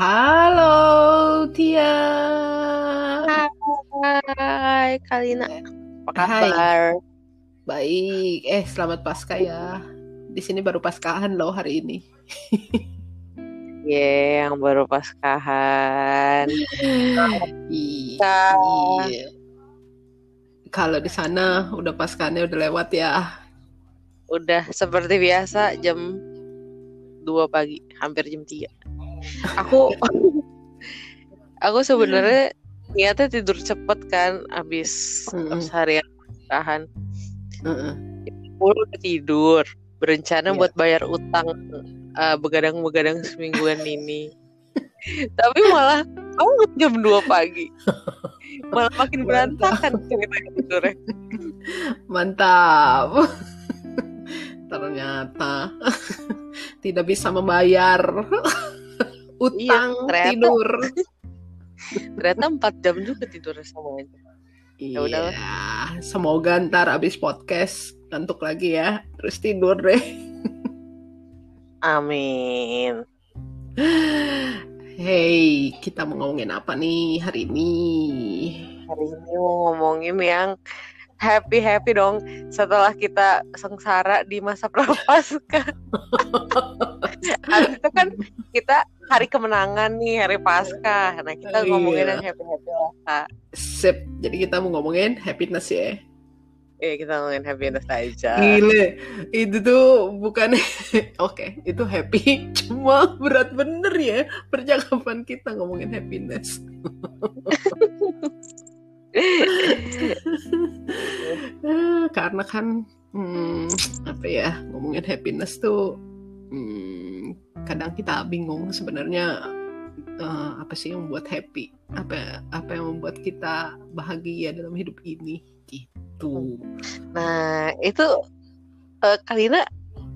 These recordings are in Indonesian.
Halo Tia. Hai Kalina, apa Hai. kabar? Baik. Eh, selamat Pasca ya. Di sini baru Paskahan loh hari ini. Ye, yang baru paskahan. Iya. Kalau di sana udah Paskahannya udah lewat ya. Udah seperti biasa jam 2 pagi, hampir jam 3. Aku aku sebenarnya niatnya tidur cepet kan abis Mm-mm. abis harian paskahan. Heeh. Aku udah tidur, berencana Iya. buat bayar utang eh, begadang-begadang semingguan ini. Tapi malah bangun jam 2 pagi. Malah makin berantakan cerita tidurnya. Mantap. Ternyata tidak bisa membayar utang ternyata. tidur. Ternyata 4 jam juga tidurnya sama aja. Iya, udahlah. semoga ntar abis podcast ngantuk lagi ya, terus tidur deh. Amin. Hey, kita mau ngomongin apa nih hari ini? Hari ini mau ngomongin yang happy-happy dong setelah kita sengsara di masa prapaskah. Habis itu kan kita hari kemenangan nih, hari pasca. Nah, kita ngomongin Iya. yang happy-happy lah. Kak. Sip, jadi kita mau ngomongin happiness ya. Eh, kita ngomongin happiness aja. Gile, itu tuh bukan oke, itu happy, cuma berat bener ya percakapan kita ngomongin happiness. Karena kan hmm, apa ya ngomongin happiness tuh hmm, kadang kita bingung sebenarnya eh, apa sih yang membuat happy, apa apa yang membuat kita bahagia dalam hidup ini gitu. Nah, itu eh, Kalina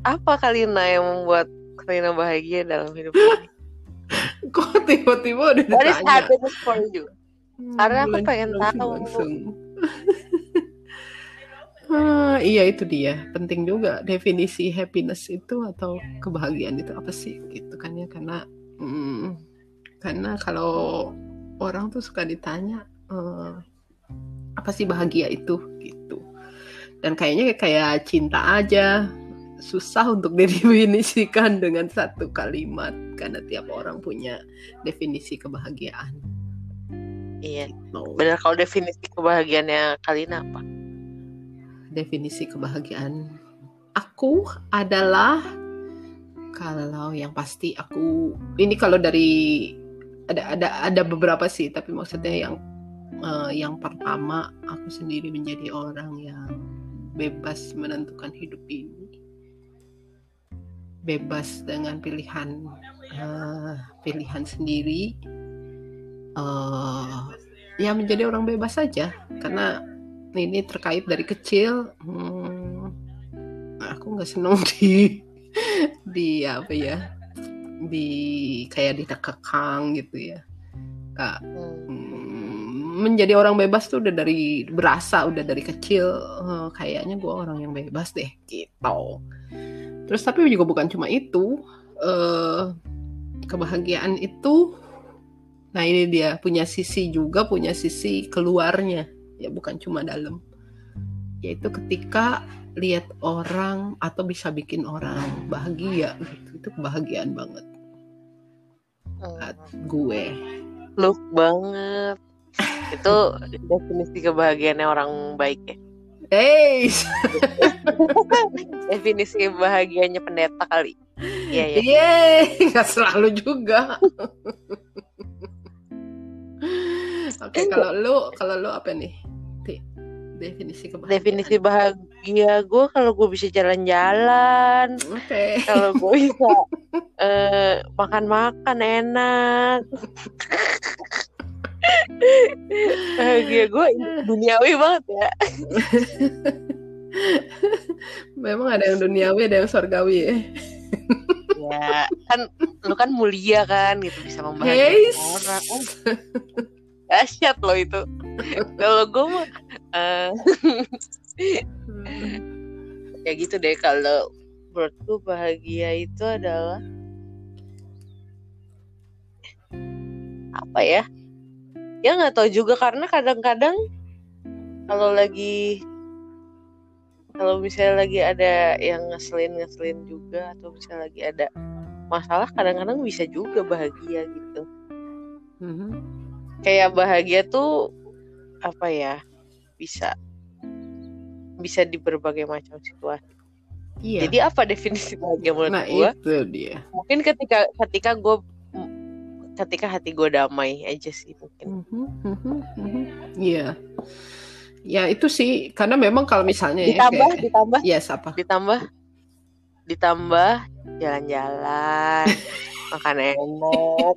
apa Kalina yang membuat Kalina bahagia dalam hidup ini? Kok tiba-tiba udah What is ditanya? happiness for you? Karena aku pengen langsung- tahu. langsung. Ah, iya itu dia. Penting juga definisi happiness itu atau kebahagiaan itu apa sih gitu kan ya. Karena mm, karena kalau orang tuh suka ditanya eh, apa sih bahagia itu gitu. Dan kayaknya kayak cinta aja. Susah untuk didefinisikan dengan satu kalimat karena tiap orang punya definisi kebahagiaan. Iya, Mau benar kalau definisi kebahagiaannya Kalina apa? Definisi kebahagiaan aku adalah kalau yang pasti aku ini kalau dari ada ada ada beberapa sih tapi maksudnya yang eh, yang pertama aku sendiri menjadi orang yang bebas menentukan hidup ini. Bebas dengan pilihan eh, pilihan sendiri. Eh ya menjadi orang bebas saja karena ini terkait dari kecil. Hmm, aku nggak seneng di di apa ya di kayak dikekang gitu ya. Kak, hmm, menjadi orang bebas tuh udah dari berasa udah dari kecil eh, kayaknya gue orang yang bebas deh gitu. Terus tapi juga bukan cuma itu eh kebahagiaan itu nah ini dia punya sisi juga punya sisi keluarnya ya bukan cuma dalam yaitu ketika lihat orang atau bisa bikin orang bahagia gitu itu kebahagiaan banget buat gue Look banget. Itu definisi kebahagiaannya orang baik ya. hey Definisi kebahagiaannya pendeta kali. Iya ya. Yeay, nggak selalu juga. Oke, kalau lu, kalau lu apa nih? Definisi kebahagiaan. Definisi bahagia gue kalau gue bisa jalan-jalan, Oke. kalau gue bisa eh, makan-makan enak. bahagia gue duniawi banget ya. Memang ada yang duniawi, ada yang surgawi ya. Ya kan lu kan mulia kan gitu bisa membahagiakan Hey. orang. Oh, dahsyat loh itu. Kalau gue mah eh, ya gitu deh kalau menurutku bahagia itu adalah apa ya ya nggak tahu juga karena kadang-kadang kalau lagi kalau misalnya lagi ada yang ngeselin ngeselin juga atau misalnya lagi ada masalah kadang-kadang bisa juga bahagia gitu Mhm. Kayak bahagia tuh apa ya bisa bisa di berbagai macam situasi Iya. jadi apa definisi bahagia menurut nah gue itu dia. mungkin ketika ketika gue ketika hati gue damai aja sih mungkin Mhm, mhm, mhm. Iya. Ya itu sih karena memang kalau misalnya ya ditambah kayak ditambah yes apa? ditambah ditambah jalan-jalan makan enak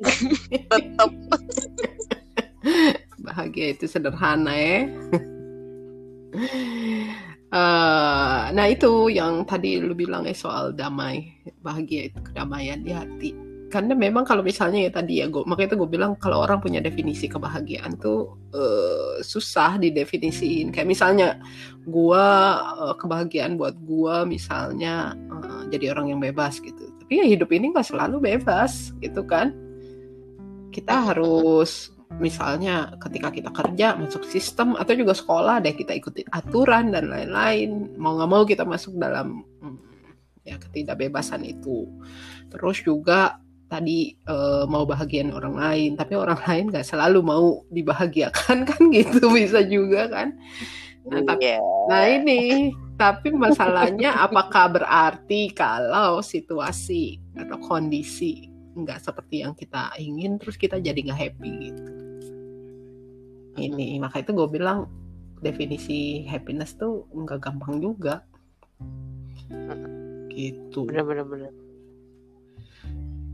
tetap Bahagia itu sederhana ya. Eh, nah itu yang tadi lu bilang ya soal damai, bahagia itu kedamaian di hati. Karena memang kalau misalnya ya tadi ya, gua, makanya itu gue bilang kalau orang punya definisi kebahagiaan tuh eh, susah didefinisiin. Kayak misalnya gua eh, kebahagiaan buat gua misalnya eh, jadi orang yang bebas gitu. Tapi ya hidup ini nggak selalu bebas gitu kan. Kita harus misalnya ketika kita kerja masuk sistem atau juga sekolah deh kita ikuti aturan dan lain-lain. Mau nggak mau kita masuk dalam hmm, ya ketidakbebasan itu. Terus juga tadi eh, mau bahagian orang lain tapi orang lain nggak selalu mau dibahagiakan kan gitu bisa juga kan? Nah, tapi Iya. Nah ini, tapi masalahnya apakah berarti kalau situasi atau kondisi nggak seperti yang kita ingin, terus kita jadi nggak happy gitu. Ini, maka itu gue bilang definisi happiness tuh nggak gampang juga. Gitu. bener-bener bener.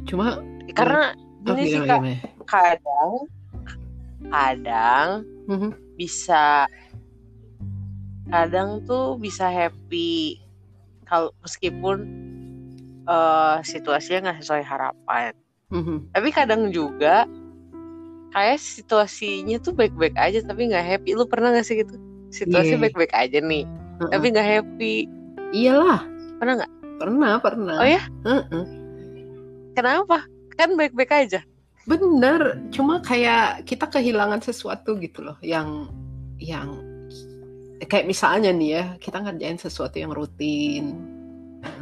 Cuma, karena oh, sih gimana, kak gimana? kadang kadang Mhm. bisa kadang tuh bisa happy kalau meskipun eh, situasinya nggak sesuai harapan Mhm. tapi kadang juga kayak situasinya tuh baik-baik aja tapi nggak happy lu pernah gak sih gitu situasi Iya. baik-baik aja nih Heeh. tapi nggak happy Iyalah, pernah nggak pernah, pernah. Oh ya? Heeh. kenapa kan baik-baik aja Bener, cuma kayak kita kehilangan sesuatu gitu loh, yang yang kayak misalnya nih ya, kita ngerjain sesuatu yang rutin,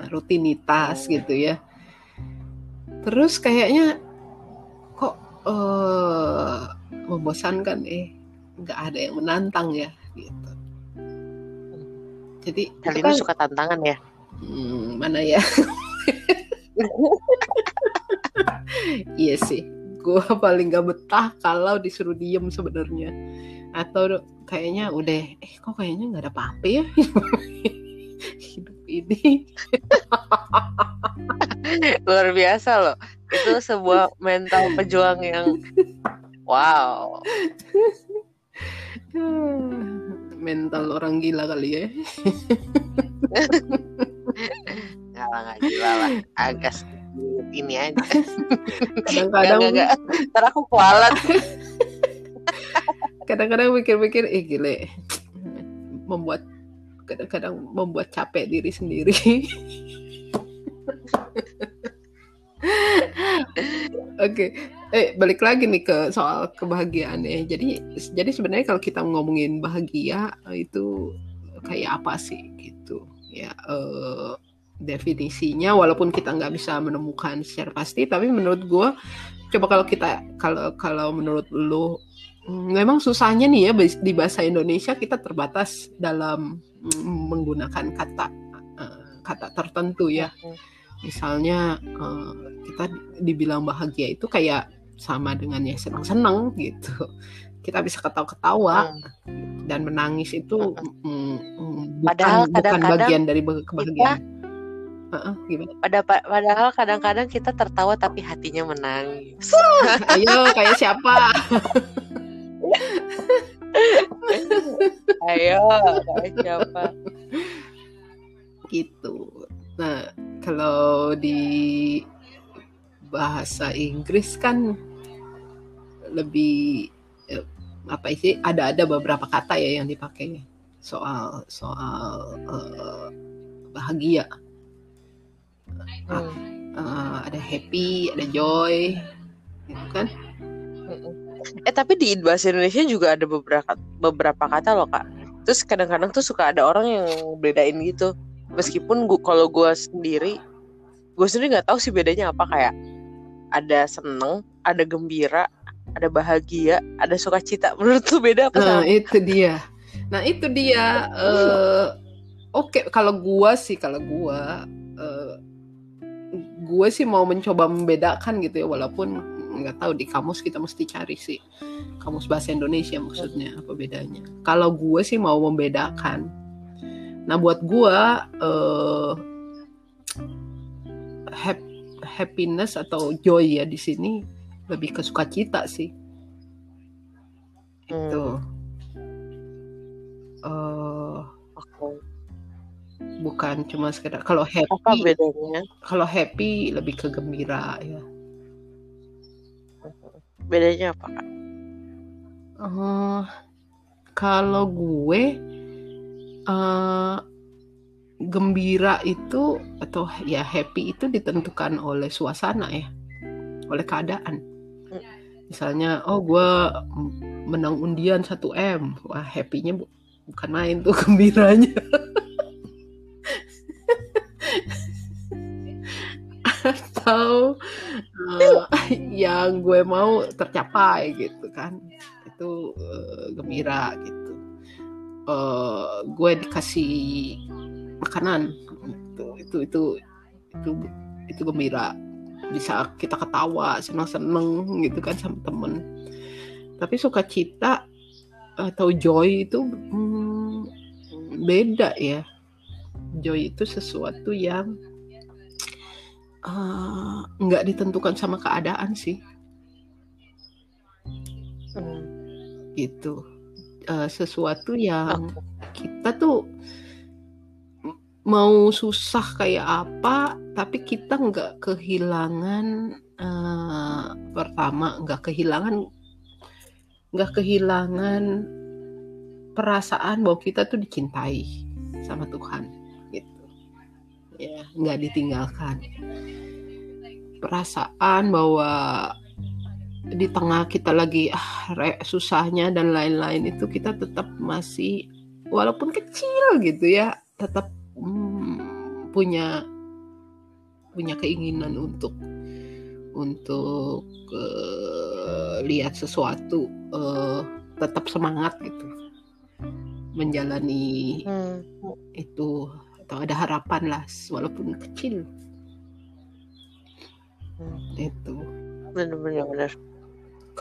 rutinitas gitu ya. Terus kayaknya kok eh membosankan eh, nggak ada yang menantang ya gitu. Jadi kali kan, suka tantangan ya hmm, mana ya? Iya sih, gue paling gak betah kalau disuruh diem sebenarnya. Atau kayaknya udah, eh kok kayaknya nggak ada apa-apa ya ini. luar biasa loh itu sebuah mental pejuang yang wow Mental orang gila kali ya. nggak lah nggak gila lah agak ini aja Kadang-kadang, Nggak, nggak, nggak. ntar aku kualat kadang-kadang mikir-mikir, eh gile, membuat kadang-kadang membuat capek diri sendiri. Oke, eh balik lagi nih ke soal kebahagiaan ya. Jadi jadi sebenarnya kalau kita ngomongin bahagia itu kayak apa sih gitu ya eh, definisinya walaupun kita nggak bisa menemukan secara pasti tapi menurut gue coba kalau kita kalau kalau menurut lu mm, memang susahnya nih ya di bahasa Indonesia kita terbatas dalam menggunakan kata eh, kata tertentu ya. Misalnya eh, kita dibilang bahagia itu kayak sama dengan ya senang-senang gitu. Kita bisa ketawa-ketawa Hmm. dan menangis itu mm, mm, bukan Padahal bukan bagian dari bah- kebahagiaan. Gimana? Pada padahal kadang-kadang kita tertawa tapi hatinya menangis. ayo kayak siapa Ayo, siapa? gitu nah kalau di bahasa Inggris kan lebih eh, apa sih ada ada beberapa kata ya yang dipakai soal soal eh, bahagia Hmm. Eh, ada happy ada joy gitu kan Eh tapi di bahasa Indonesia juga ada beberapa beberapa kata loh kak. Terus kadang-kadang tuh suka ada orang yang bedain gitu. Meskipun gua kalau gue sendiri, gue sendiri nggak tahu sih bedanya apa kayak ada seneng, ada gembira, ada bahagia, ada sukacita. Menurut tuh beda apa Nah, sama? itu dia. Nah, itu dia. eh, Oke, kalau gua sih, kalau gua, eh, gue sih mau mencoba membedakan gitu ya, walaupun nggak tahu di kamus kita mesti cari sih kamus bahasa Indonesia maksudnya apa bedanya. Kalau gue sih mau membedakan. Nah, buat gua eh, hap- happiness atau joy ya di sini lebih ke sukacita sih. Itu. eh Oke. bukan cuma sekedar kalau Apa happy bedanya? kalau happy lebih ke gembira ya Bedanya apa kak? Eh, kalau gue eh gembira itu atau ya happy itu ditentukan oleh suasana ya oleh keadaan misalnya oh gue menang undian 1 m wah happynya bu- bukan main tuh gembiranya yang gue mau tercapai gitu kan. Itu eh, gembira gitu. Eh, gue dikasih makanan gitu. itu itu itu itu gembira. Bisa kita ketawa senang seneng gitu kan sama temen. Tapi sukacita atau joy itu hmm, beda ya. Joy itu sesuatu yang eh, nggak ditentukan sama keadaan sih gitu. Eh, sesuatu yang kita tuh mau susah kayak apa tapi kita nggak kehilangan eh, pertama nggak kehilangan nggak kehilangan perasaan bahwa kita tuh dicintai sama Tuhan gitu. Ya nggak ditinggalkan. Perasaan bahwa di tengah kita lagi ah, re- susahnya dan lain-lain itu kita tetap masih walaupun kecil gitu ya tetap mm, punya punya keinginan untuk untuk eh, lihat sesuatu eh, tetap semangat gitu menjalani Hmm. itu atau ada harapan lah walaupun kecil Hmm. itu Bener-bener bener.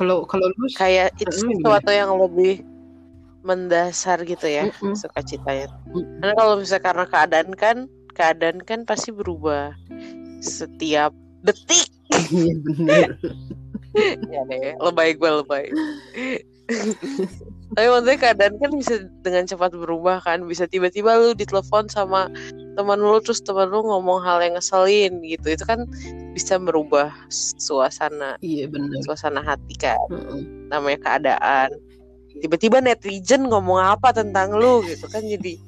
Kalau kalau lu Kayak itu Mm, sesuatu yang lebih mendasar gitu ya sukacitanya. Mm. Karena kalau misalnya karena keadaan kan keadaan kan pasti berubah setiap detik. iya bener ya deh, lebay gue lebay. Tapi maksudnya keadaan kan bisa dengan cepat berubah kan. Bisa tiba-tiba lu ditelepon sama teman lu terus teman lu ngomong hal yang ngeselin gitu. Itu kan bisa merubah suasana iya bener suasana hati kan. Heeh. Namanya keadaan. Tiba-tiba netizen ngomong apa tentang lu gitu kan jadi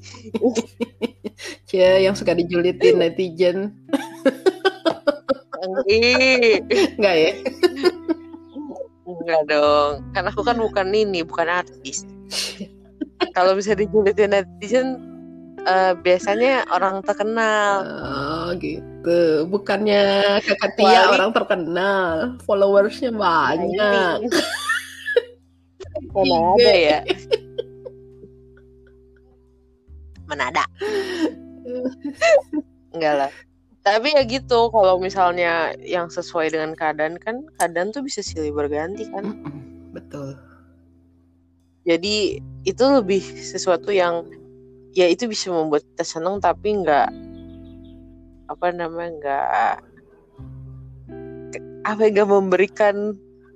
Cia yang suka dijulitin netizen enggak ya enggak dong. Karena aku kan bukan ini, bukan artis. Kalau bisa dijulitin netizen eh, biasanya orang terkenal. oh gitu bukannya kakak Tia orang terkenal followersnya banyak Mana ada ya? Mana ada? Enggak lah. Tapi ya gitu, kalau misalnya yang sesuai dengan keadaan kan, keadaan tuh bisa silih berganti kan. Betul Jadi itu lebih sesuatu yang ya itu bisa membuat kita senang tapi nggak apa namanya nggak apa ya, nggak memberikan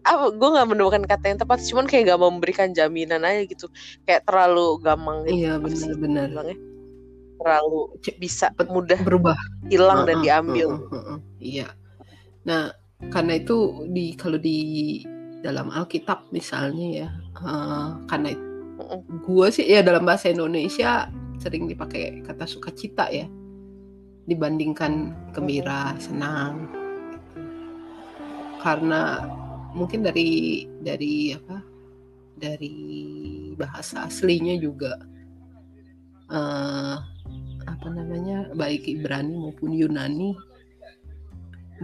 apa gue nggak menemukan kata yang tepat cuman kayak nggak memberikan jaminan aja gitu. Kayak terlalu gampang gitu iya benar-benar. terlalu bisa mudah berubah. hilang dan Heeh, diambil. heeh, heeh. iya. Nah karena itu di kalau di dalam Alkitab misalnya ya eh, karena Heeh. gue sih ya dalam bahasa Indonesia sering dipakai kata sukacita ya. Dibandingkan gembira senang. Karena mungkin dari dari apa dari bahasa aslinya juga uh, apa namanya baik Ibrani maupun Yunani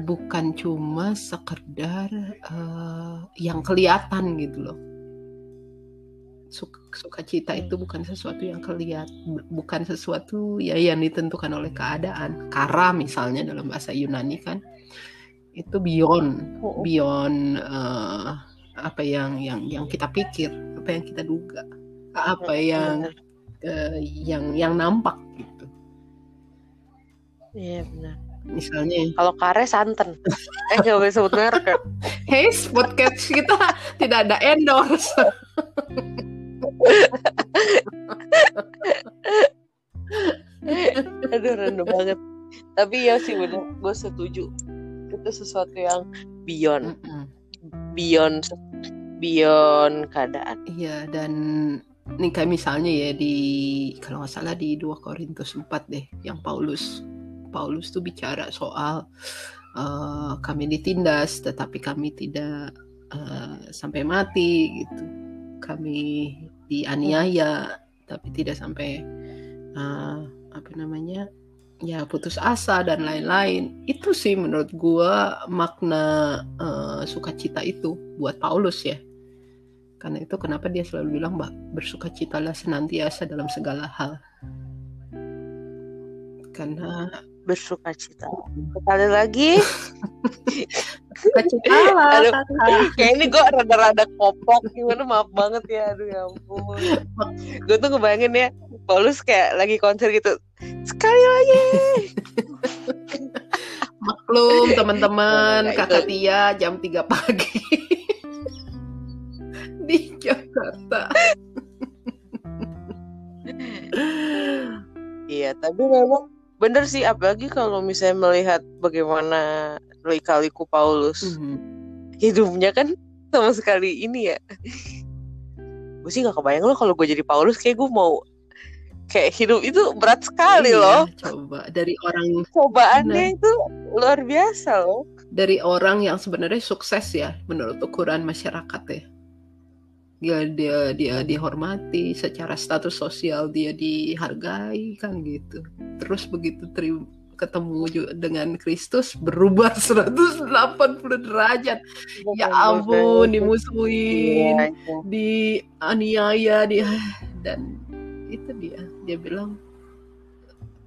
bukan cuma sekedar uh, yang kelihatan gitu loh sukacita itu bukan sesuatu yang kelihatan bukan sesuatu ya yang ditentukan oleh keadaan. Kara misalnya dalam bahasa Yunani kan itu beyond oh. beyond uh, apa yang yang yang kita pikir apa yang kita duga apa yang uh, yang yang nampak gitu. Iya benar. Misalnya kalau kare santen eh nggak boleh sebut merek ya. Hey podcast kita tidak ada endorse aduh random banget. Tapi ya sih bener. Gue setuju. Itu sesuatu yang beyond mm -hmm. beyond beyond keadaan. Iya dan nih kayak misalnya ya di kalau nggak salah di 2 Korintus 4 deh yang Paulus Paulus tuh bicara soal uh, kami ditindas tetapi kami tidak uh, sampai mati gitu. Kami dianiaya tapi tidak sampai uh, apa namanya ya putus asa dan lain-lain itu sih menurut gua makna uh, sukacita itu buat Paulus ya karena itu kenapa dia selalu bilang mbak bersukacitalah senantiasa dalam segala hal karena bersuka cita. Sekali lagi. Aduh, kayak ini gue rada-rada kopok gimana maaf banget ya aduh ya ampun. Gue tuh ngebayangin ya Paulus kayak lagi konser gitu sekali lagi. Maklum teman-teman oh, kakak Tia jam 3 pagi. Di Jakarta. Iya tapi memang bener sih apalagi kalau misalnya melihat bagaimana lika-liku Paulus. Mm-hmm. hidupnya kan sama sekali ini ya. Gue sih nggak kebayang loh kalau gue jadi Paulus kayak gue mau kayak hidup itu berat sekali iya, loh. coba. Dari orang cobaannya nah, itu luar biasa loh. Dari orang yang sebenarnya sukses ya menurut ukuran masyarakat ya. Dia dia dia dihormati secara status sosial dia dihargai kan gitu. Terus begitu terima ketemu juga dengan Kristus berubah 180 derajat. Ya ampun dimusuhin iya, dianiaya dia dan itu dia. Dia bilang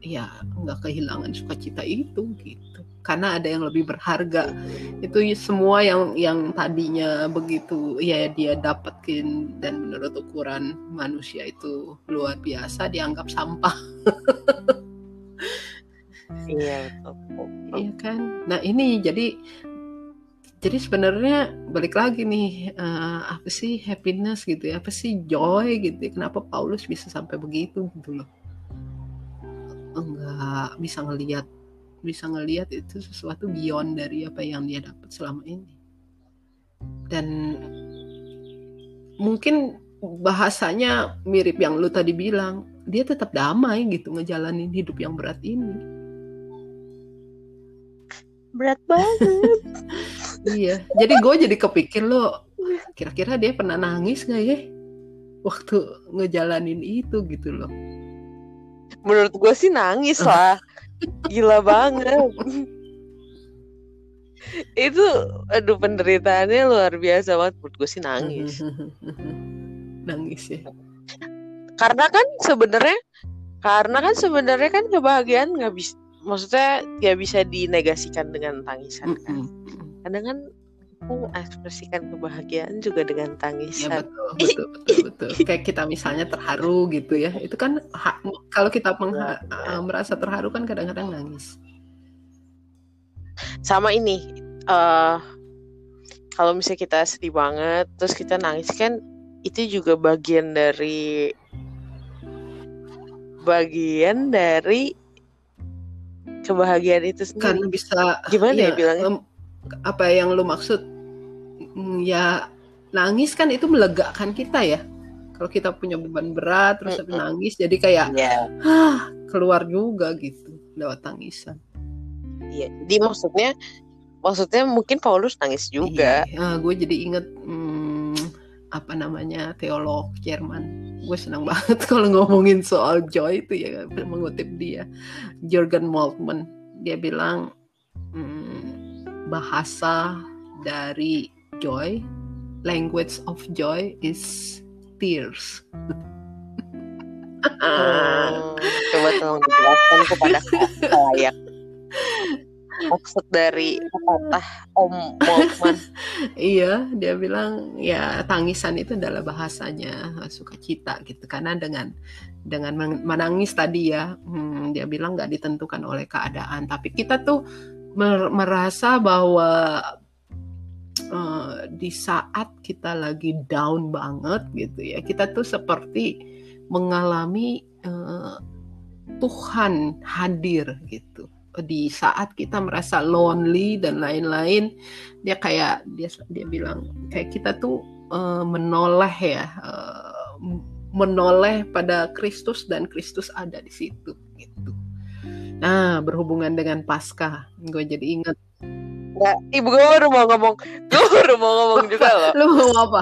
ya nggak kehilangan sukacita itu gitu. Karena ada yang lebih berharga. Itu semua yang yang tadinya begitu ya dia dapetin dan menurut ukuran manusia itu luar biasa dianggap sampah iya iya kan? Nah ini jadi jadi sebenarnya balik lagi nih uh, apa sih happiness gitu ya? Apa sih joy gitu ya. kenapa Paulus bisa sampai begitu gitu loh? Enggak bisa ngelihat bisa ngelihat itu sesuatu beyond dari apa yang dia dapat selama ini. Dan mungkin bahasanya mirip yang lu tadi bilang dia tetap damai gitu ngejalanin hidup yang berat ini berat banget. Iya. Jadi gue jadi kepikir lo kira-kira dia pernah nangis gak ya? Waktu ngejalanin itu gitu loh. Menurut gue sih nangis lah. Gila banget. itu aduh penderitaannya luar biasa banget. Menurut gue sih nangis. Nangis ya. Karena kan sebenarnya karena kan sebenarnya kan kebahagiaan nggak bisa maksudnya ya bisa dinegasikan dengan tangisan kan kadang kan mengekspresikan kebahagiaan juga dengan tangisan. Ya, betul, betul, betul, betul. Kayak kita misalnya terharu gitu ya. Itu kan kalau kita mengha- ya, merasa terharu kan kadang-kadang nangis. Sama ini, uh, kalau misalnya kita sedih banget, terus kita nangis kan itu juga bagian dari bagian dari kebahagiaan itu sendiri. Kan bisa gimana ya, ya bilangnya? Apa yang lu maksud Hmm, ya nangis kan itu melegakan kita ya kalau kita punya beban berat terus mm nangis jadi kayak yeah. keluar juga gitu lewat tangisan iya jadi maksudnya maksudnya mungkin Paulus nangis juga Iya, gue jadi inget hmm, apa namanya teolog Jerman. Gue senang banget kalau ngomongin soal joy itu ya mengutip dia Jürgen Moltmann. Dia bilang hmm, bahasa dari joy, language of joy is tears. Hmm, coba tolong dijelaskan kepada kalayak maksud dari pepatah Om Iya, dia bilang ya tangisan itu adalah bahasanya sukacita gitu. Karena dengan dengan men- menangis tadi ya, hmm, dia bilang nggak ditentukan oleh keadaan. Tapi kita tuh mer- merasa bahwa eh, di saat kita lagi down banget gitu ya, kita tuh seperti mengalami eh, Tuhan hadir gitu di saat kita merasa lonely dan lain-lain dia kayak dia dia bilang kayak kita tuh eh, menoleh ya eh, menoleh pada Kristus dan Kristus ada di situ gitu. Nah berhubungan dengan Paskah gue jadi ingat ya, ibu gue baru mau ngomong gue baru mau ngomong juga loh lu mau apa?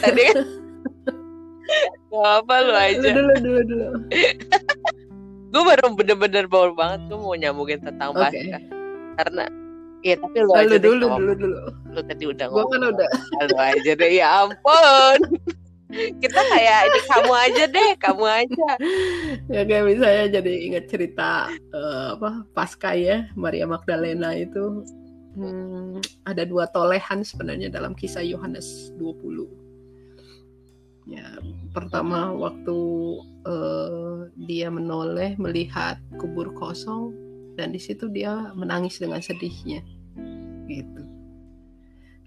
tadi kan Gak apa lu Lu aja dulu dulu dulu. Gue baru bener-bener baru banget gue mau nyambungin tentang Oke. Pasca karena Iya tapi lu aja deh dulu dulu dulu. Lu tadi udah Gue ngomong kan udah. Lu aja deh ya ampun Kita kayak ini kamu aja deh Kamu aja ya kayak misalnya jadi ingat cerita eh, apa Pasca ya Maria Magdalena itu hmm, ada dua tolehan sebenarnya dalam kisah Yohanes 20 ya pertama waktu eh, dia menoleh melihat kubur kosong dan di situ dia menangis dengan sedihnya. Gitu.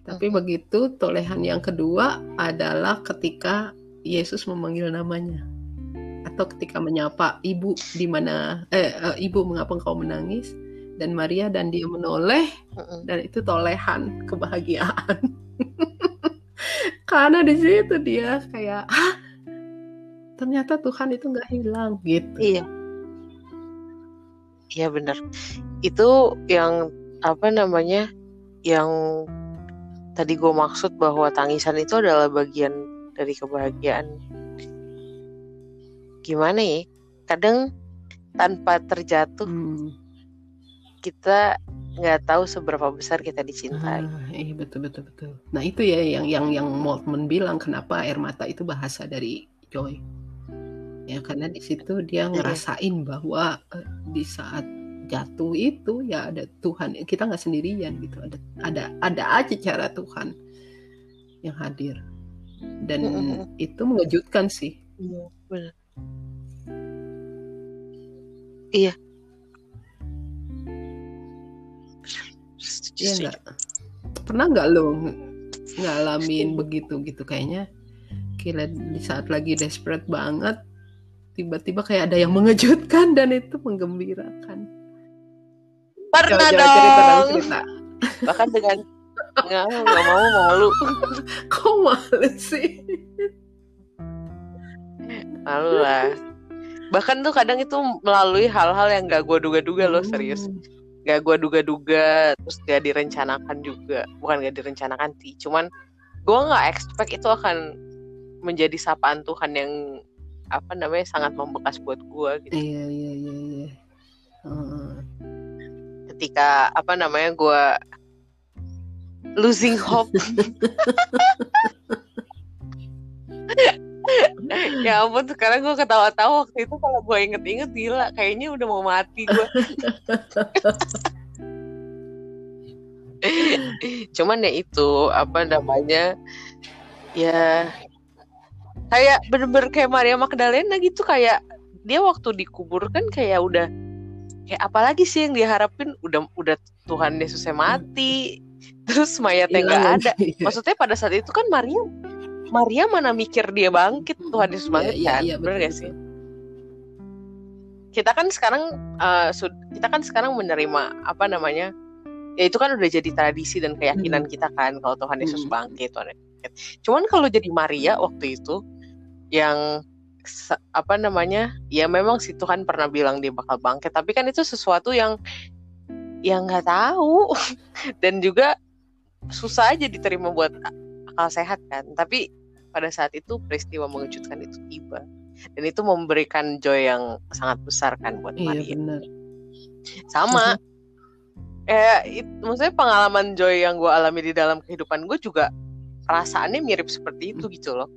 Tapi begitu tolehan yang kedua adalah ketika Yesus memanggil namanya. Atau ketika menyapa ibu di mana eh, eh, ibu mengapa engkau menangis? Dan Maria dan dia menoleh Mm-mm. dan itu tolehan kebahagiaan karena di situ dia kayak Hah? ternyata Tuhan itu nggak hilang gitu. Iya. Iya bener Itu yang Apa namanya Yang Tadi gue maksud bahwa tangisan itu adalah bagian Dari kebahagiaan. Gimana ya? Kadang Tanpa terjatuh Hmm. Kita nggak tahu seberapa besar kita dicintai Ah, iya betul betul betul. Nah itu ya yang yang yang Moltmann bilang kenapa air mata itu bahasa dari joy. Ya karena di situ dia Iya. ngerasain bahwa eh, di saat jatuh itu ya ada Tuhan. Kita nggak sendirian gitu. Ada ada ada aja cara Tuhan yang hadir. Dan itu mengejutkan sih. Iya, benar. Iya. Iya setuju. nggak? Pernah nggak lo ngalamin begitu gitu kayaknya? Kira di saat lagi desperate banget, tiba-tiba kayak ada yang mengejutkan dan itu menggembirakan. Pernah Coba- coba dong. cerita dong, cerita. Bahkan dengan nggak nggak mau malu, Kok malu sih? malu lah. Bahkan tuh kadang itu melalui hal-hal yang gak gue duga-duga loh serius. Gak gue duga-duga, terus gak direncanakan juga. Bukan gak direncanakan sih, cuman gue nggak expect itu akan menjadi sapaan Tuhan yang apa namanya sangat membekas buat gue gitu. Iya iya iya iya. Ketika apa namanya gue losing hope ya ampun sekarang gue ketawa-tawa waktu itu kalau gue inget-inget gila kayaknya udah mau mati gue cuman ya itu apa namanya ya kayak bener-bener kayak Maria Magdalena gitu kayak dia waktu dikubur kan kayak udah kayak apalagi sih yang diharapin udah udah Tuhan Yesusnya mati terus mayatnya nggak Hilang ada. Maksudnya pada saat itu kan Maria Maria mana mikir dia bangkit? Tuhan Yesus Iya, bangkit iya, kan? iya, bener betul, gak sih? kita kan sekarang sud- kita kan sekarang menerima apa namanya ya itu kan udah jadi tradisi dan keyakinan kita kan kalau Tuhan Yesus Mm. bangkit Tuhan Yesus bangkit. cuman kalau jadi Maria waktu itu yang apa namanya ya memang si Tuhan pernah bilang dia bakal bangkit tapi kan itu sesuatu yang ya nggak tahu. Dan juga susah aja diterima buat akal sehat kan. Tapi pada saat itu peristiwa mengejutkan itu tiba. Dan itu memberikan joy yang sangat besar kan buat iya Maria. benar. Sama. Eh maksudnya pengalaman joy yang gue alami di dalam kehidupan gue juga perasaannya mirip seperti itu gitu loh.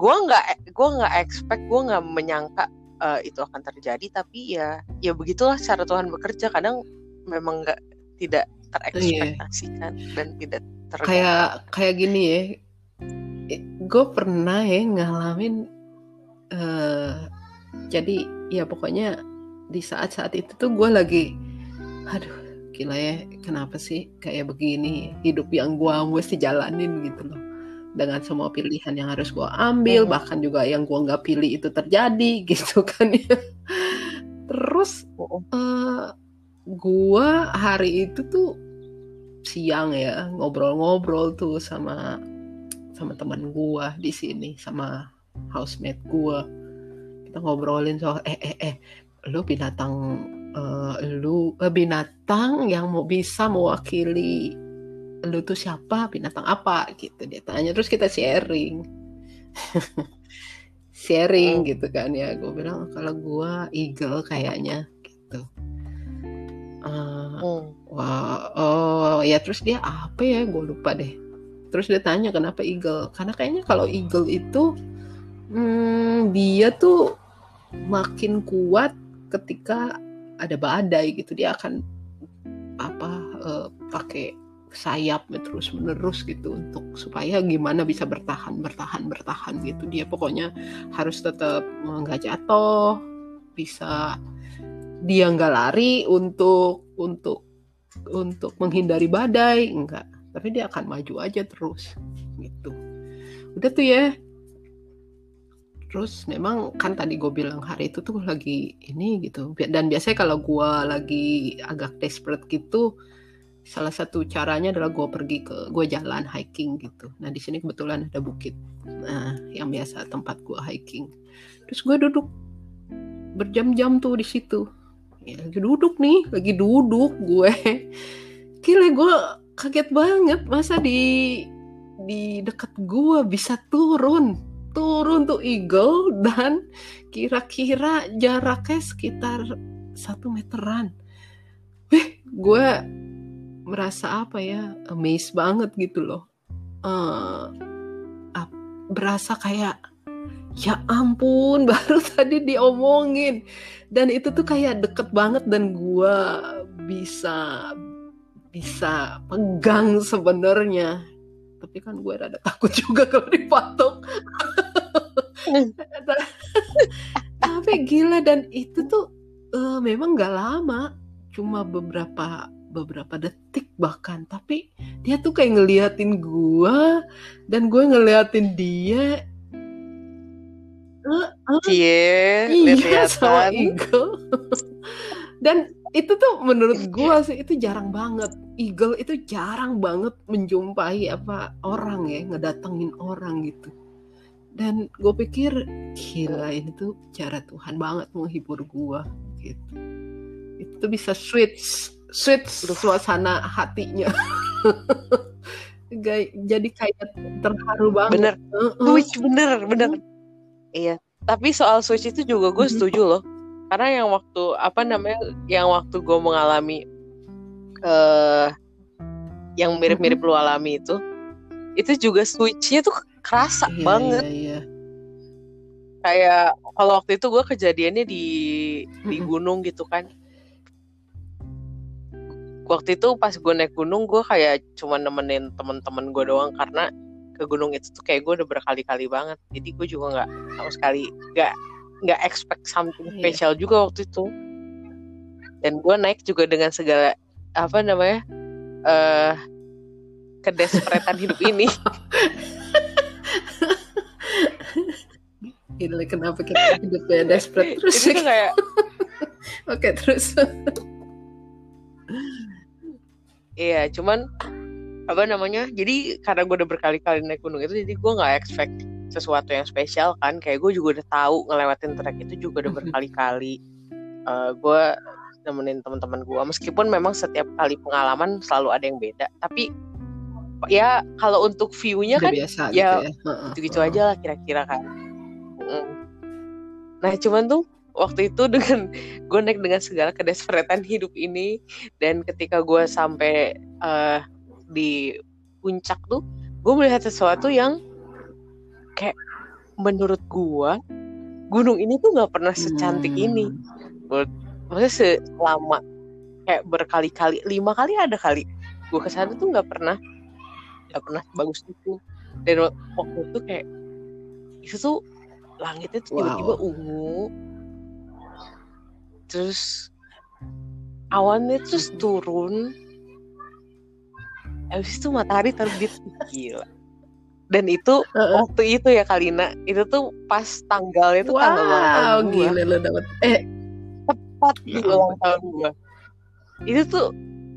Gue nggak gue nggak expect gue nggak menyangka eh, itu akan terjadi tapi ya ya begitulah cara Tuhan bekerja. Kadang memang nggak tidak terekspektasikan dan tidak ter kayak kayak gini ya gue pernah ya ngalamin eh jadi ya pokoknya di saat-saat itu tuh gue lagi aduh gila ya kenapa sih kayak begini hidup yang gue mesti jalanin gitu loh. Dengan semua pilihan yang harus gue ambil Mhm. bahkan juga yang gue nggak pilih itu terjadi gitu kan ya. Terus Oh, eh gua hari itu tuh siang ya ngobrol-ngobrol tuh sama sama teman gua di sini sama housemate gua. Kita ngobrolin soal eh eh eh lu binatang eh, lu eh, binatang yang mau bisa mewakili lu tuh siapa binatang apa gitu. Dia tanya terus kita sharing. Sharing Hmm. gitu kan ya. Gue bilang kalau gua eagle kayaknya gitu. Eh, hmm. wah oh ya terus dia apa ya? Gue lupa deh terus dia tanya kenapa eagle? Karena kayaknya kalau eagle itu hmm, dia tuh makin kuat ketika ada badai gitu. Dia akan apa eh, pakai sayap terus menerus gitu untuk supaya gimana bisa bertahan bertahan bertahan gitu. Dia pokoknya harus tetap nggak jatuh bisa dia nggak lari untuk untuk untuk menghindari badai enggak tapi dia akan maju aja terus gitu. Udah tuh ya. Terus memang kan tadi gue bilang hari itu tuh lagi ini gitu. Dan biasanya kalau gue lagi agak desperate gitu salah satu caranya adalah gue pergi ke gue jalan hiking gitu. Nah di sini kebetulan ada bukit nah yang biasa tempat gue hiking. Terus gue duduk berjam-jam tuh di situ. Ya, lagi duduk nih lagi duduk gue. Gila gue kaget banget masa di di dekat gue bisa turun turun tuh eagle dan kira-kira jaraknya sekitar satu meteran. Wih, gue merasa apa ya amazed banget gitu loh. Eh, ap- berasa kayak ya ampun baru tadi diomongin. Dan itu tuh kayak deket banget dan gue bisa bisa pegang sebenarnya. Tapi kan gue rada takut juga kalau dipatok. Tapi gila dan itu tuh eh, memang nggak lama. Cuma beberapa beberapa detik bahkan. Tapi dia tuh kayak ngeliatin gue dan gue ngeliatin dia. Eh, eh, Cie, iya sama eagle dan itu tuh menurut gua sih itu jarang banget. Eagle itu jarang banget menjumpai apa orang ya ngedatengin orang gitu. Dan gue pikir gila ini tuh cara Tuhan banget menghibur gua gitu. Itu bisa switch switch suasana hatinya. Jadi kayak terharu banget. Bener, switch bener, bener. Iya. Tapi soal switch itu juga gue Mhm. setuju loh. Karena yang waktu apa namanya, yang waktu gue mengalami eh yang mirip-mirip lu alami itu, itu juga switchnya tuh kerasa Iya, banget. iya, iya. Kayak kalau waktu itu gue kejadiannya di di gunung gitu kan. Waktu itu pas gue naik gunung gue kayak cuma nemenin temen-temen gue doang karena ke gunung itu tuh kayak gue udah berkali-kali banget. Jadi gue juga nggak sama sekali nggak nggak expect something Iya. special juga waktu itu. Dan gue naik juga dengan segala apa namanya eh kedesperetan hidup ini. Gila kenapa kita hidupnya desperate terus tuh kayak Oke terus Iya, cuman apa namanya? Jadi karena gue udah berkali-kali naik gunung itu, jadi gue nggak expect sesuatu yang spesial kan. Kayak gue juga udah tahu ngelewatin trek itu juga udah berkali-kali. Eh, gue nemenin teman-teman gue meskipun memang setiap kali pengalaman selalu ada yang beda tapi ya kalau untuk view-nya kan biasa ya, gitu ya. Gitu heeh. aja lah kira-kira kan nah cuman tuh waktu itu dengan gue naik dengan segala kedesperatan hidup ini dan ketika gue sampai eh, di puncak tuh gue melihat sesuatu yang kayak menurut gue gunung ini tuh nggak pernah secantik Hmm. ini. Maksudnya selama kayak berkali-kali lima kali ada kali gue ke sana tuh nggak pernah nggak pernah bagus itu dan wak- waktu itu kayak itu tuh langitnya tuh Wow. tiba-tiba ungu. Terus awannya terus turun. Habis itu matahari terbit. Gila dan itu Heeh. waktu itu ya Kalina. Itu tuh pas tanggalnya tuh tanggal ulang Wow, tahun gua. gila lo dapet. Eh, tepat di Ya ulang tahun gua. Itu tuh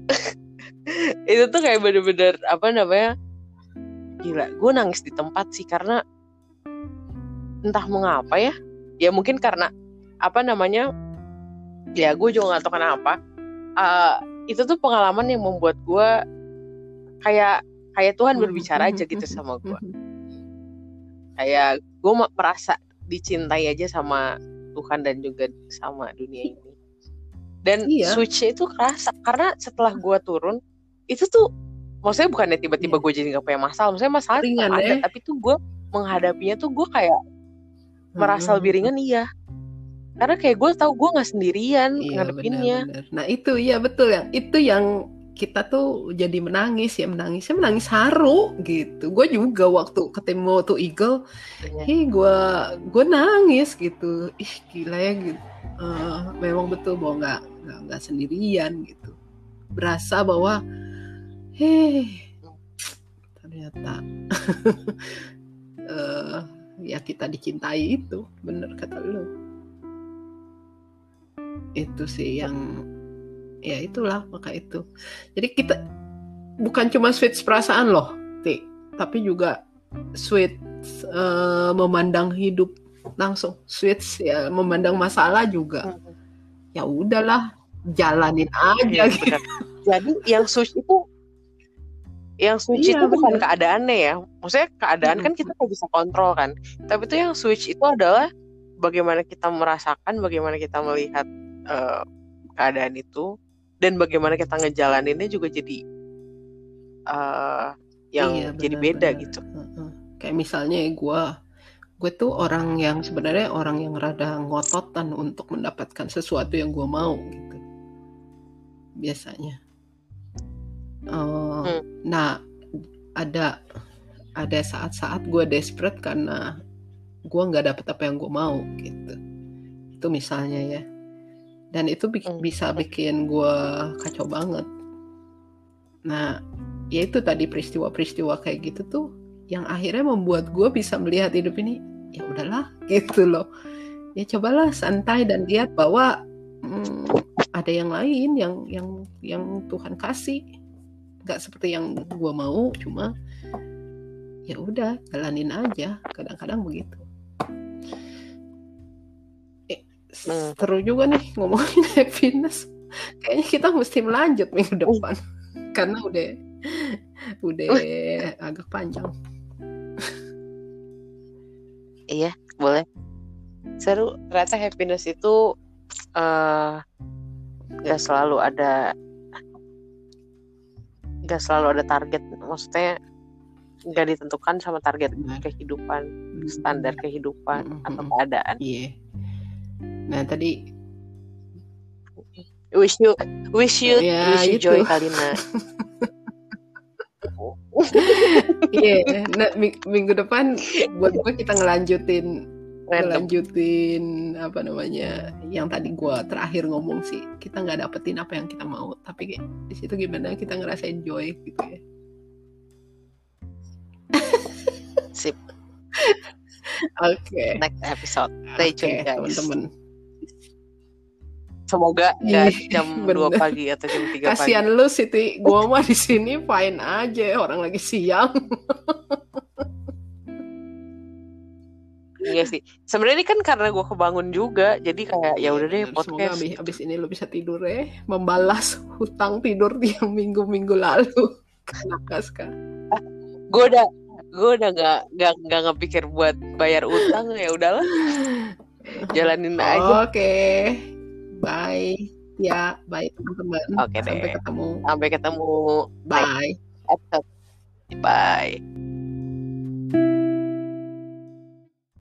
itu tuh kayak bener-bener apa namanya gila gue nangis di tempat sih karena entah mengapa ya. Ya mungkin karena apa namanya ya gue juga nggak tahu kenapa. Eh, itu tuh pengalaman yang membuat gue kayak kayak Tuhan berbicara aja gitu sama gue kayak gue merasa dicintai aja sama Tuhan dan juga sama dunia ini dan Iya. switchnya itu kerasa karena setelah gue turun itu tuh maksudnya bukannya tiba-tiba Iya. gue jadi nggak punya masalah maksudnya masalah Ringan, ada ya. tapi tuh gue menghadapinya tuh gue kayak merasa Hmm. lebih ringan iya karena kayak gue tahu gue nggak sendirian Iya, ngadepinnya benar-benar. Nah itu iya betul yang itu yang kita tuh jadi menangis ya menangisnya menangis haru gitu. Gue juga waktu ketemu tuh Eagle, Iya. hei gue gue nangis gitu. Ih gila ya gitu. Eh, memang betul bahwa nggak nggak sendirian gitu. Berasa bahwa, hei ternyata eh, ya kita dicintai itu bener kata lo. Itu sih yang ya itulah maka itu. Jadi kita bukan cuma switch perasaan loh, Ti, tapi juga switch eh, memandang hidup langsung switch ya memandang masalah juga. Mhm. Ya udahlah, jalanin aja Iya, gitu. benar. Jadi yang switch itu yang switch Iya, itu bukan keadaannya ya. Maksudnya keadaan kan Mm-mm. kita nggak bisa kontrol kan. Tapi itu yang switch itu adalah bagaimana kita merasakan, bagaimana kita melihat eh, keadaan itu dan bagaimana kita ngejalaninnya juga jadi eh, yang Iya, jadi benar, beda benar. gitu. Kayak misalnya gue, gue tuh orang yang sebenarnya orang yang rada ngototan untuk mendapatkan sesuatu yang gue mau gitu. Biasanya. Eh, Hmm. Nah, ada ada saat-saat gue desperate karena gue nggak dapet apa yang gue mau gitu. Itu misalnya ya. Dan itu bi- Hmm. bisa bikin gue kacau banget. Nah, ya itu tadi peristiwa-peristiwa kayak gitu tuh yang akhirnya membuat gue bisa melihat hidup ini ya udahlah gitu loh ya cobalah santai dan lihat bahwa hmm, ada yang lain yang yang yang Tuhan kasih nggak seperti yang gue mau cuma ya udah jalanin aja kadang-kadang begitu Hmm. seru juga nih ngomongin happiness kayaknya kita mesti melanjut minggu depan karena udah udah agak panjang Iya, boleh. Seru. Ternyata happiness itu eh nggak selalu ada nggak selalu ada target. Maksudnya nggak ditentukan sama target kehidupan, standar kehidupan Mm, mm, atau keadaan. Iya. Nah tadi Wish you, wish you, Ya, wish you itu. joy Kalina. iya, nah ming- minggu depan buat gue kita ngelanjutin Random. ngelanjutin apa namanya yang tadi gue terakhir ngomong sih kita nggak dapetin apa yang kita mau tapi di situ gimana kita ngerasain joy gitu ya. Sip. Oke. Next episode. Stay Oke, tune guys. teman-teman. Semoga nggak Iya, jam 2 bener. pagi atau jam 3 pagi. Kasihan lu Siti, gua mah di sini fine aja orang lagi siang. Iya sih. Sebenarnya ini kan karena gue kebangun juga, jadi kayak ya udah deh bener. Semoga podcast. abis, abis ini lo bisa tidur ya, membalas hutang tidur yang minggu-minggu lalu. Nakas kak. Gue udah gue udah gak, gak, gak ngepikir buat bayar utang ya udahlah jalanin aja Oke, bye. Ya, bye teman-teman. Oke deh. Sampai ketemu. sampai ketemu Bye. episode bye